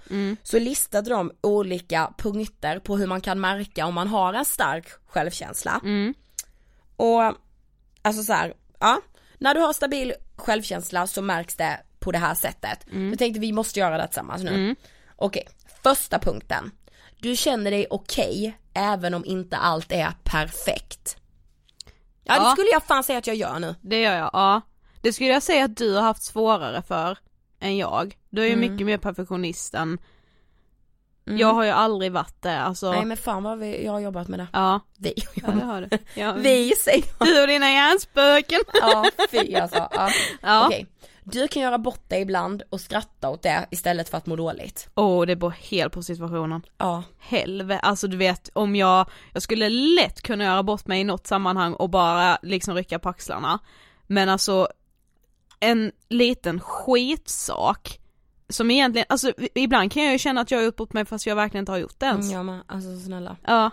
så listade de olika punkter på hur man kan märka om man har en stark självkänsla. Och alltså så här, ja, när du har stabil självkänsla så märks det på det här sättet. Jag tänkte vi måste göra det tillsammans nu. Okej, första punkten. Du känner dig okej även om inte allt är perfekt. Ja, det Ja. skulle jag fan säga att jag gör nu. Det gör jag, ja. Det skulle jag säga att du har haft svårare för än jag. Du är ju Mm. mycket mer perfektionist än Jag har ju aldrig varit det, alltså Nej men fan vad vi, jag har jobbat med det. Ja, Vi, ja det har du. Ja. vi säger Du och dina hjärnspöken. Ja, fy alltså. Ja. Ja. Okej. Du kan göra bort dig ibland och skratta åt det istället för att må dåligt. Åh det beror helt på situationen. Ja. Helvete, alltså du vet om jag, jag skulle lätt kunna göra bort mig i något sammanhang och bara liksom rycka på axlarna. Men alltså en liten skitsak som egentligen, alltså ibland kan jag ju känna att jag har gjort bort mig fast jag verkligen inte har gjort det ens. Mm, ja men alltså snälla. Ja.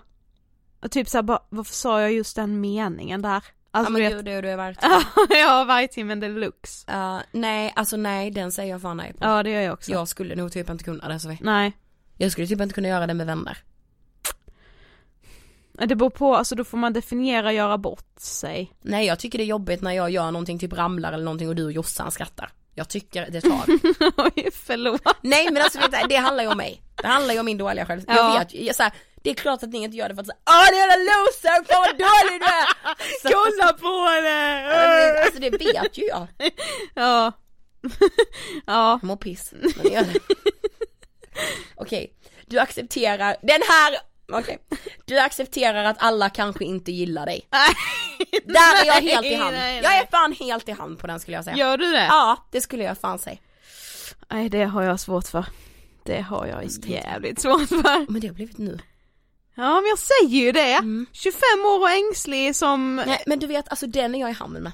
Och typ såhär bara, varför sa jag just den meningen där? Alltså ja men du gud (laughs) är du är värt. ja vargtimmen deluxe. Uh, nej alltså nej den säger jag fan nej på. Ja det gör jag också. Jag skulle nog typ inte kunna det Sofie. Nej. Jag skulle typ inte kunna göra det med vänner. Det beror på, alltså då får man definiera göra bort sig. Nej jag tycker det är jobbigt när jag gör någonting, typ ramlar eller någonting och du och Jossan skrattar. Jag tycker det tar. (laughs) Oj förlåt. nej men alltså du, det handlar ju om mig. Det handlar ju om min dåliga själv. Ja. Jag vet jag, så här, det är klart att ni inte gör det för att säga åh det är en loser, fan vad dålig du är! (laughs) Kolla på det! Men, Alltså det vet ju jag. (laughs) Ja. (laughs) ja. Jag mår piss, men gör det. Okej, du accepterar, den här, okej. Du accepterar att alla kanske inte gillar dig. Där är jag helt i hand. nej, Jag är fan helt i hand på den skulle jag säga. Gör du det? Ja, det skulle jag fan säga. Nej det har jag svårt för. Det har jag jävligt svårt för. Men det har blivit nu. Ja men jag säger ju det. Mm. 25 år och ängslig som... Nej men du vet, alltså den är jag i hamn med.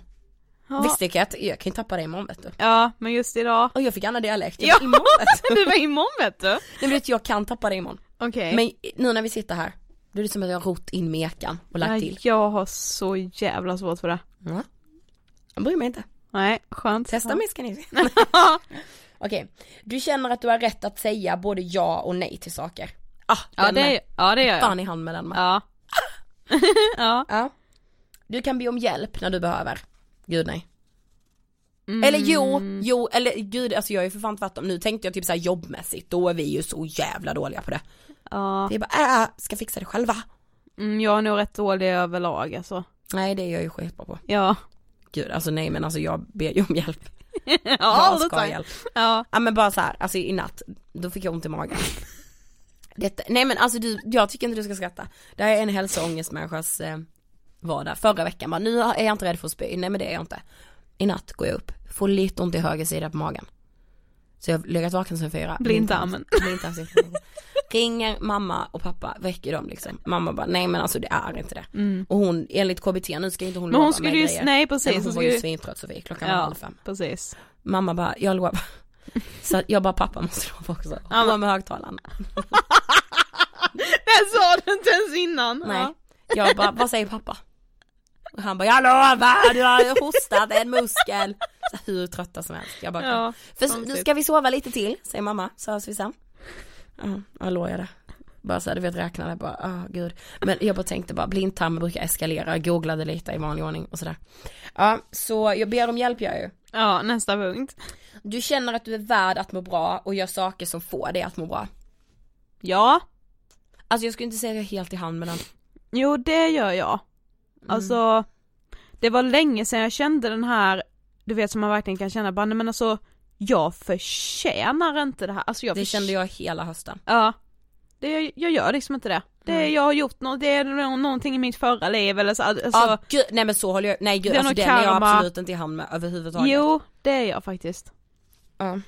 Ja. Visste jag att jag kan ju tappa det imorgon vet du. Ja men just idag. Och jag fick annan dialekt Ja, imorgon vet du. (laughs) du var imorgon vet du. Nej men vet jag kan tappa det imorgon. Okej. Men nu när vi sitter här, då är det som att jag har rott in mekan och lagt Nej, till. jag har så jävla svårt för det. Ja. Jag bryr mig inte. Nej, skönt. Testa mig ska ni se. Okej, du känner att du har rätt att säga både ja och nej till saker. Ah, Ja det, med. ja det gör jag. Fan i hand med den med. Ja. (laughs) ja. Ja. Du kan be om hjälp när du behöver. Gud nej. Eller jo, jo, eller gud alltså jag har ju för fan tvärtom, nu tänkte jag typ såhär jobbmässigt, då är vi ju så jävla dåliga på det. Ja, Det är bara, äh, ska fixa det själva. mm, jag är nog rätt dålig överlag alltså. Nej det är jag ju skitbra på. Ja. Gud alltså nej men alltså jag ber ju om hjälp. (laughs) ja, jag ska ha hjälp. Ja. Ja men bara så här, alltså i natt, då fick jag ont i magen. Detta, nej men alltså du, jag tycker inte du ska skratta. Det här är en hälsoångestmänniskas eh, vardag. Förra veckan bara, nu är jag inte rädd för att spy, nej men det är jag inte. I natt går jag upp, får lite ont i höger sida på magen. Så jag har legat vaken sen fyra. Blindtarmen. Blindtarmsinflammation. Ringer mamma och pappa, väcker dem liksom. Mamma bara, nej men alltså det är inte det. Och hon, enligt KBT, nu ska inte hon Mm. Men hon lova skulle mig ju- grejer. nej, precis, Men hon hon var ju svintrött Sofie, klockan var Ja, halv fem. precis. Mamma bara, jag lovar. (laughs) Så jag bara, pappa måste lova också. Hon var med högtalaren. (laughs) Det sa du inte ens innan. Nej. Jag bara, vad säger pappa? Och han bara, jag lovar, du har hostat en muskel. Så hur trötta som helst. Jag bara, Ja, för ska vi sova lite till, säger mamma, så hörs vi sen. Ja, jag låg jag där. Bara så här, du vet räknade bara, ah gud. Men jag bara tänkte bara, blindtarmen brukar eskalera, jag googlade lite i vanlig ordning och sådär. Ja, så jag ber om hjälp jag ju. Ja, nästa punkt. Du känner att du är värd att må bra och gör saker som får dig att må bra. Ja, Alltså jag skulle inte säga att jag är helt i hand med den. jo det gör jag. Mm. Alltså, det var länge sedan jag kände den här, du vet som man verkligen kan känna, bara, nej men alltså, jag förtjänar inte det här. Alltså jag Det kände jag hela hösten. Ja. Det, jag gör liksom inte det. Det Mm. jag har gjort något, det är nå- någonting i mitt förra liv eller så, alltså, Ja gud, nej men så håller jag, nej gud Det är alltså den är jag karma. absolut inte i hand med överhuvudtaget. Jo, det är jag faktiskt. Ja.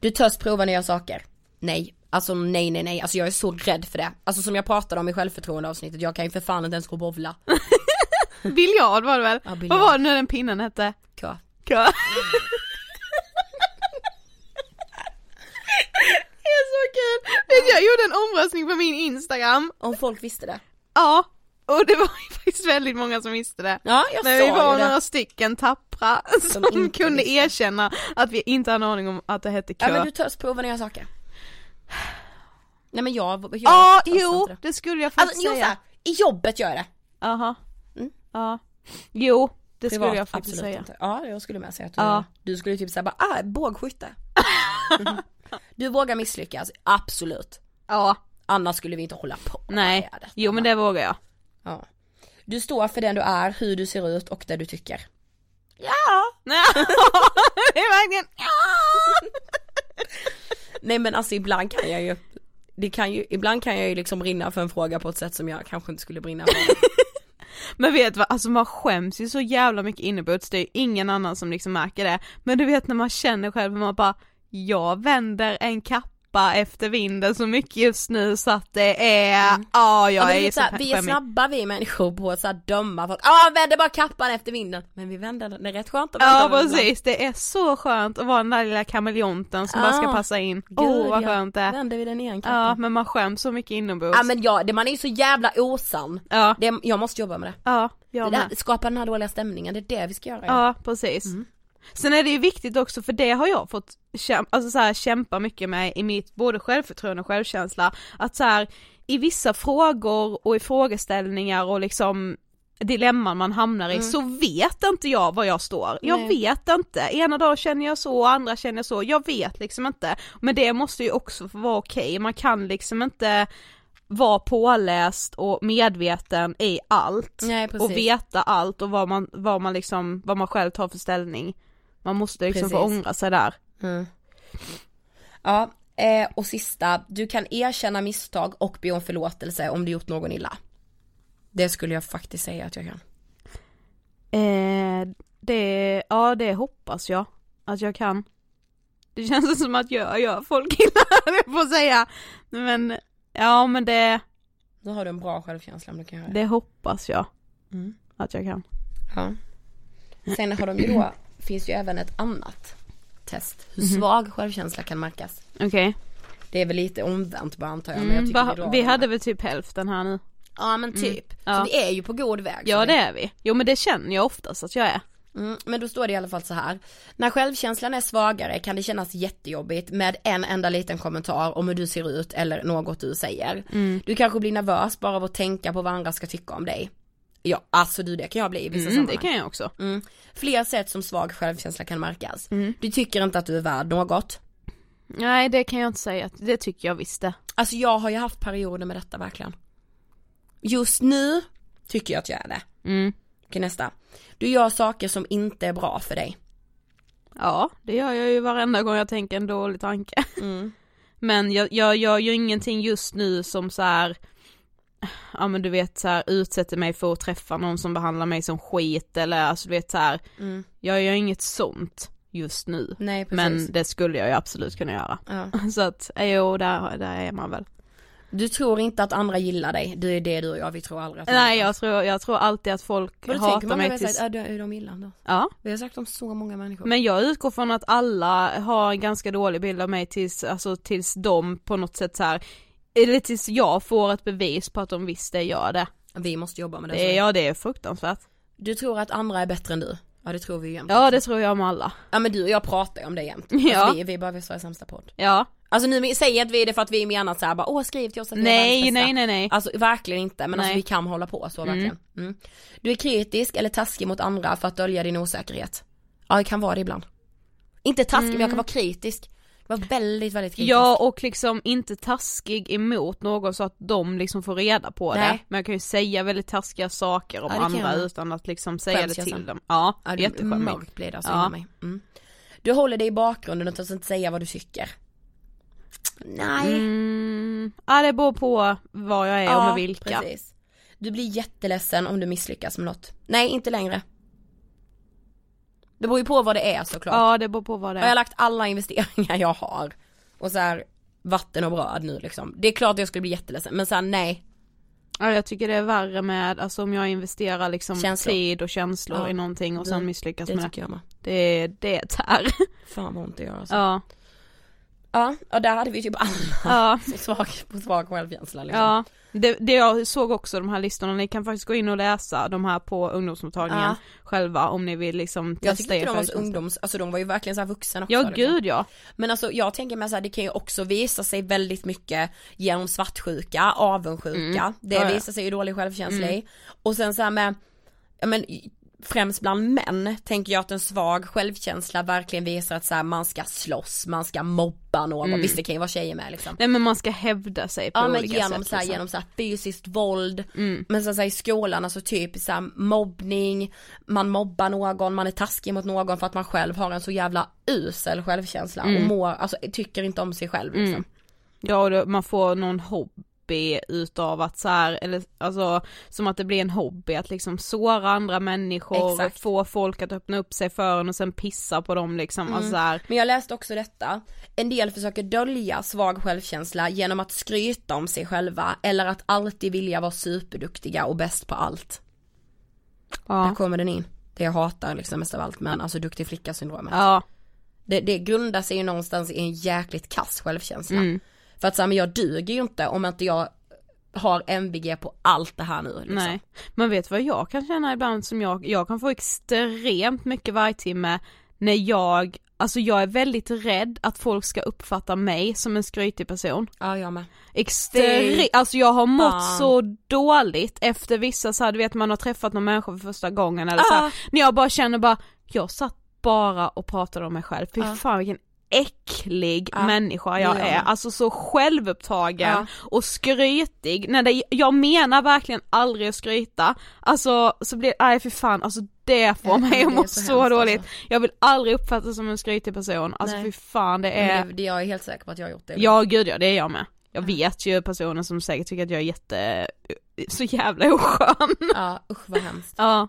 Du törs prova nya saker? Nej. Alltså nej nej nej, alltså jag är så rädd för det. Alltså som jag pratade om i självförtroendeavsnittet, jag kan ju för fan inte ens gå och bovla. (laughs) Biljard var det väl? Ja, biljard. Vad var det nu den pinnen hette? Kö. Kö. (laughs) det är så kul! Jag gjorde en omröstning på min instagram, Om folk visste det. ja, och det var ju (laughs) faktiskt väldigt många som visste det. Ja jag Men vi var ju det. några stycken tappra (laughs) som, inte kunde visste. erkänna att vi inte hade en aning om att det hette kö. Ja men du törs prova nya saker. Nej men jag, jag Ja, jo, det. det skulle jag faktiskt Alltså jo säga. såhär, i jobbet gör jag det. Jaha. Mm. Ja. Jo, det Privat, skulle jag faktiskt säga. Inte. Ja jag skulle med säga att du, Ja. du skulle typ säga bara, ah bågskytte. (laughs) du vågar misslyckas, absolut. Ja. Annars skulle vi inte hålla på Nej. Jo men det vågar jag. Ja. Du står för den du är, hur du ser ut och det du tycker. Ja! (laughs) det är verkligen (laughs) Nej men alltså ibland kan jag ju, det kan ju, ibland kan jag ju liksom brinna för en fråga på ett sätt som jag kanske inte skulle brinna för. (laughs) Men vet du vad, alltså man skäms ju så jävla mycket inombords, det är ju ingen annan som liksom märker det. Men du vet när man känner själv, man bara, jag vänder en kappa efter vinden så mycket just nu så att det är, ja jag Mm. ja, men är så här, vi är snabba vi människor på att så här, döma folk, ja ah, vänder bara kappan efter vinden. Men vi vänder den, det är rätt skönt att vända Ja precis, det är så skönt att vara den där lilla kameleonten som bara ska Ja. passa in. Gud, Åh vad ja. skönt det är. Vänder vi den igen kappan? Ja men man skäms så mycket inombords. Ja men ja, det, man är ju så jävla osann. Ja, Det, jag måste jobba med det. ja, det jag där, med. skapa den här dåliga stämningen, det är det vi ska göra. Ja precis. Sen är det ju viktigt också för det har jag fått kämpa, alltså så här, kämpa mycket med i mitt både självförtroende och självkänsla. Att så här, i vissa frågor och i frågeställningar och liksom dilemman man hamnar i så vet inte jag var jag står. Jag Nej. vet inte. Ena dagen känner jag så, andra känner jag så. Jag vet liksom inte. Men det måste ju också få vara okej. Man kan liksom inte vara påläst och medveten i allt Nej, och veta allt och vad man, vad man liksom, vad man själv tar för ställning. Man måste liksom få Precis. ångra sig där. Mm. Ja, eh, och sista, du kan erkänna misstag och be om förlåtelse om du gjort någon illa. Det skulle jag faktiskt säga att jag kan. Eh, det, ja det hoppas jag att jag kan. Det känns som att jag gör folk illa, (laughs) på att säga. Men, ja men det, Då har du en bra självkänsla om du kan göra det. det hoppas jag Mm. att jag kan. Ja. Sen har de ju då, finns ju även ett annat test. Hur svag självkänsla kan märkas. Okej. Det är väl lite omvänt bara antar jag. Men jag Mm, tycker va- vi den hade väl typ hälften här nu. Ja men typ. Ja. Så vi är ju på god väg. Ja det är vi. Jo men det känner jag oftast att jag är. Mm, men då står det i alla fall så här. När självkänslan är svagare kan det kännas jättejobbigt med en enda liten kommentar om hur du ser ut eller något du säger. Du kanske blir nervös bara av att tänka på vad andra ska tycka om dig. Ja, alltså du det kan jag bli i vissa Mm, sammanhang. det kan jag också. Mm. Fler sätt som svag självkänsla kan märkas. Mm. Du tycker inte att du är värd något. Nej det kan jag inte säga, det tycker jag visst det. Alltså jag har ju haft perioder med detta verkligen. Just nu tycker jag att jag är det. Mm. Okej nästa. Du gör saker som inte är bra för dig. Ja, det gör jag ju varenda gång jag tänker en dålig tanke. Mm. (laughs) Men jag, jag gör ju ingenting just nu som så här. Ja men du vet så här, utsätter mig för att träffa någon som behandlar mig som skit eller alltså du vet så här. Mm. Jag gör inget sånt just nu. Nej. Men det skulle jag ju absolut kunna göra. Ja. (laughs) Så att, eh, jo där, där är man väl. Du tror inte att andra gillar dig, det är det du och jag, vi tror aldrig att Nej jag tror, jag tror alltid att folk Vad hatar man mig tills, sagt, ja, de, de gillar då. ja. Vi har sagt om så många människor. Men jag utgår från att alla har en ganska dålig bild av mig tills, alltså tills de på något sätt så här. Eller tills jag får ett bevis på att de visst det gör det. Vi måste jobba med det. det ja det är fruktansvärt. Du tror att andra är bättre än du? Ja det tror vi ju jämt. Ja det tror jag om alla. Ja men du och jag pratar ju om det jämt. (laughs) Ja. Alltså, vi, vi är bara Sveriges sämsta podd. Ja. Alltså nu säger inte vi det för att vi menar såhär bara åh skriv till oss att vi är Nej nej nej nej. Alltså verkligen inte men alltså Nej. vi kan hålla på så verkligen. Mm. Du är kritisk eller taskig mot andra för att dölja din osäkerhet. Ja det kan vara det ibland. Inte taskig men jag kan vara kritisk. Var väldigt väldigt kritisk. Ja och liksom inte taskig emot någon så att de liksom får reda på det. Nej. Men jag kan ju säga väldigt taskiga saker om Ja, det andra jag. utan att liksom säga Skäms det till sen? dem. Ja, ja det jätteskämmigt. mörkt blir det alltså Ja. mig. Mm. Du håller dig i bakgrunden och törs inte säga vad du tycker. Nej. Mm, ja det beror på vad jag är och med vilka. precis. Du blir jätteledsen om du misslyckas med något. Nej, inte längre. Det beror ju på vad det är såklart. Ja det beror på vad det Har jag är. lagt alla investeringar jag har och så här vatten och bröd nu liksom. Det är klart att jag skulle bli jätteledsen men sen nej. Ja jag tycker det är värre med, alltså om jag investerar liksom Känslor. tid och känslor Ja, i någonting och det- sen misslyckas Det med det. tycker jag med. Det, det tär. Fan vad ont det gör alltså. Ja, Ja, och där hade vi typ alla ja, (laughs) så svag, på svag självkänsla liksom. ja. Det, det jag såg också de här listorna, ni kan faktiskt gå in och läsa de här på ungdomsmottagningen Ja. själva om ni vill liksom Jag testa tyckte er inte de var så ungdoms, alltså de var ju verkligen så här vuxna också Ja liksom. gud ja. Men alltså jag tänker mig så här, det kan ju också visa sig väldigt mycket genom svartsjuka, avundsjuka, Mm. det Ja, visar sig ju dålig självkänsla i. Och sen så här med, ja men främst bland män tänker jag att en svag självkänsla verkligen visar att så här, man ska slåss, man ska mobba någon, Mm. visst det kan ju vara tjejer med liksom. Nej men man ska hävda sig på Ja men olika genom sätt så här, liksom. genom så här fysiskt våld, Mm. men så, så här, i skolan alltså typ så här, mobbning, man mobbar någon, man är taskig mot någon för att man själv har en så jävla usel självkänsla och Mm. mår, alltså tycker inte om sig själv liksom. Ja och då, man får någon hobby utav att så här, eller alltså som att det blir en hobby att liksom såra andra människor, Exakt. få folk att öppna upp sig för en och sen pissa på dem liksom, alltså så här, Men jag läste också detta, en del försöker dölja svag självkänsla genom att skryta om sig själva eller att alltid vilja vara superduktiga och bäst på allt. Där ja, kommer den in. Det jag hatar liksom mest av allt men alltså duktig flicka syndromet. ja, Det, det grundar sig ju någonstans i en jäkligt kass självkänsla. Mm. För att säga men jag duger ju inte om inte jag har MVG på allt det här nu liksom. nej. Men vet vad jag kan känna ibland som jag, jag kan få extremt mycket vargtimme när jag, alltså jag är väldigt rädd att folk ska uppfatta mig som en skrytig person. Ja jag med. Extremt, alltså jag har mått Fan. så dåligt efter vissa så här, du vet man har träffat någon människa för första gången eller så här, Ah. när jag bara känner bara, jag satt bara och pratade om mig själv, fy Ja. fan vilken äcklig Ja, människa jag det gör är, alltså så självupptagen Ja. och skrytig, när det, jag menar verkligen aldrig att skryta, alltså så blir, nej för fan, alltså det får Ja, mig det att må så så, dåligt, alltså. jag vill aldrig uppfattas som en skrytig person, alltså Nej. fy fan det är det, det, jag är helt säker på att jag har gjort det. Ja gud ja, det är jag med. Jag vet ju personer som säkert tycker att jag är jätte, så jävla oskön. Ja usch vad hemskt. Ja,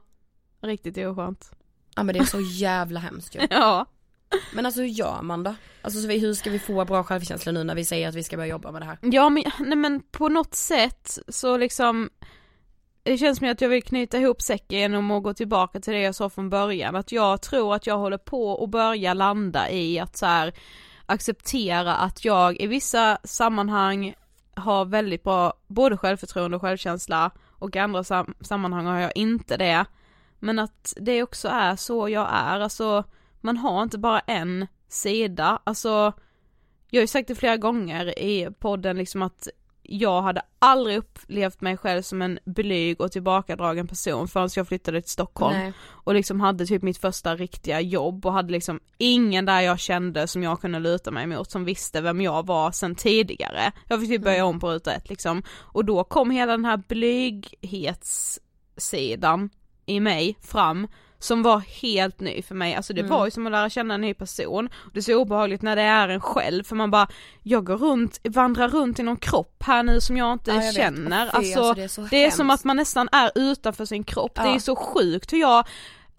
riktigt oskönt. Ja men det är så jävla hemskt ju. (laughs) Ja. Men alltså hur gör man då? Alltså så vi, hur ska vi få bra självkänsla nu när vi säger att vi ska börja jobba med det här? Ja men, nej men på något sätt så liksom det känns som att jag vill knyta ihop säcken genom att gå tillbaka till det jag sa från början, att jag tror att jag håller på att börja landa i att så här acceptera att jag i vissa sammanhang har väldigt bra både självförtroende och självkänsla och i andra sam- sammanhang har jag inte det. Men att det också är så jag är, alltså man har inte bara en sida, alltså jag har ju sagt det flera gånger i podden liksom att jag hade aldrig upplevt mig själv som en blyg och tillbakadragen person förrän jag flyttade till Stockholm. Nej. Och liksom hade typ mitt första riktiga jobb och hade liksom ingen där jag kände som jag kunde luta mig mot som visste vem jag var sen tidigare. Jag fick typ börja om på ruta ett liksom. Och då kom hela den här blyghetssidan i mig fram som var helt ny för mig, alltså det Mm. var ju som att lära känna en ny person. Det är så obehagligt när det är en själv för man bara, jag går runt, vandrar runt i någon kropp här nu som jag inte Ja, jag känner. Alltså, alltså, det är så det är som att man nästan är utanför sin kropp, det Ja. är så sjukt hur jag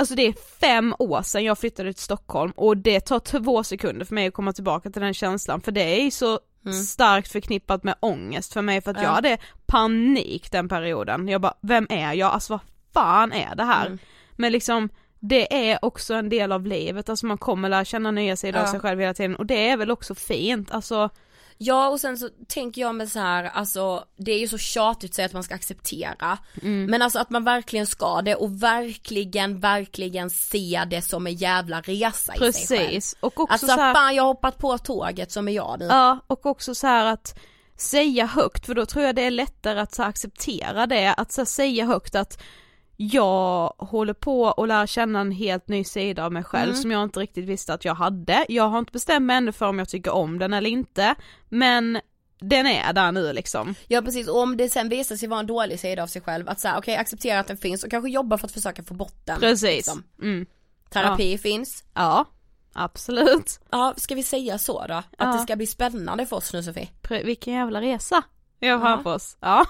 Alltså det är fem år sedan jag flyttade till Stockholm och det tar två sekunder för mig att komma tillbaka till den känslan för det är så starkt förknippat med ångest för mig för att Mm. Ja. jag hade panik den perioden. Jag bara, vem är jag? Alltså vad fan är det här? Mm. Men liksom det är också en del av livet, alltså man kommer lära känna nya sidor av Ja. sig själv hela tiden och det är väl också fint, alltså Ja och sen så tänker jag med så här, alltså det är ju så tjatigt att säga att man ska acceptera. Mm. Men alltså att man verkligen ska det och verkligen, verkligen se det som en jävla resa i sig själv. Och också Alltså så här, fan jag har hoppat på tåget som är jag nu. Ja, och också så att säga högt, för då tror jag det är lättare att så acceptera det, att så säga högt att jag håller på att lära känna en helt ny sida av mig själv Mm. som jag inte riktigt visste att jag hade. Jag har inte bestämt mig ännu för om jag tycker om den eller inte, men den är där nu liksom. Ja precis, och om det sen visar sig vara en dålig sida av sig själv, att säga okej acceptera att den finns och kanske jobba för att försöka få bort den. Precis. liksom. Mm. Terapi finns. Ja, absolut. Ja, ska vi säga så då? Att Ja. det ska bli spännande för oss nu Sofie? Pre- vilken jävla resa vi har Ja. framför oss. Ja.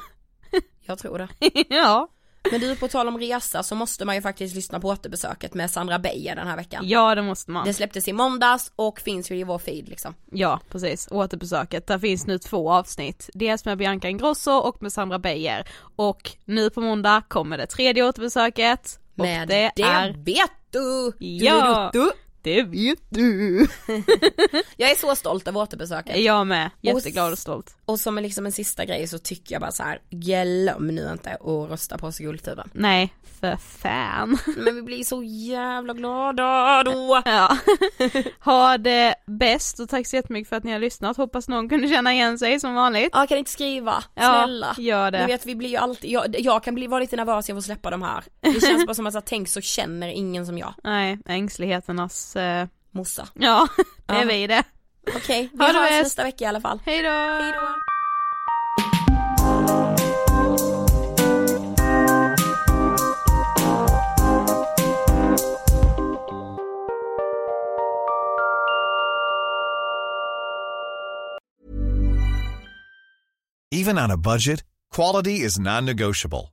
Jag tror det. (laughs) ja. Men du, på tal om resa så måste man ju faktiskt lyssna på återbesöket med Sandra Beijer den här veckan. ja, det måste man. Det släpptes i måndags och finns ju i vår feed liksom. Ja, precis. Återbesöket. Där finns nu två avsnitt. Dels med Bianca Ingrosso och med Sandra Beijer. Och nu på måndag kommer det tredje återbesöket. Och Med det, är... vet du! Ja. Du, du, Det vet du! (laughs) Jag är så stolt över återbesöket. Jag med. Jätteglad och stolt. Och som en, liksom en sista grej så tycker jag bara så här, glöm nu inte att rösta på oss i Guldtuben. Nej, för fan. (laughs) Men vi blir så jävla glada då. (laughs) Ja. ha det bäst och tack så jättemycket för att ni har lyssnat. Hoppas någon kunde känna igen sig som vanligt. Ja, kan inte skriva? Ja, Snälla. gör det. Ni vet vi blir ju alltid, jag, jag kan bli, vara lite nervös jag får släppa de här. Det känns bara som att jag tänk så känner ingen som jag. Nej, ängsligheternas... Eh... Mossa. Ja, (laughs) det är Ja. vi det. Okej, vi Ha hörs bäst. nästa vecka i alla fall. Hej då! Hej då. Even on a budget, quality is non-negotiable.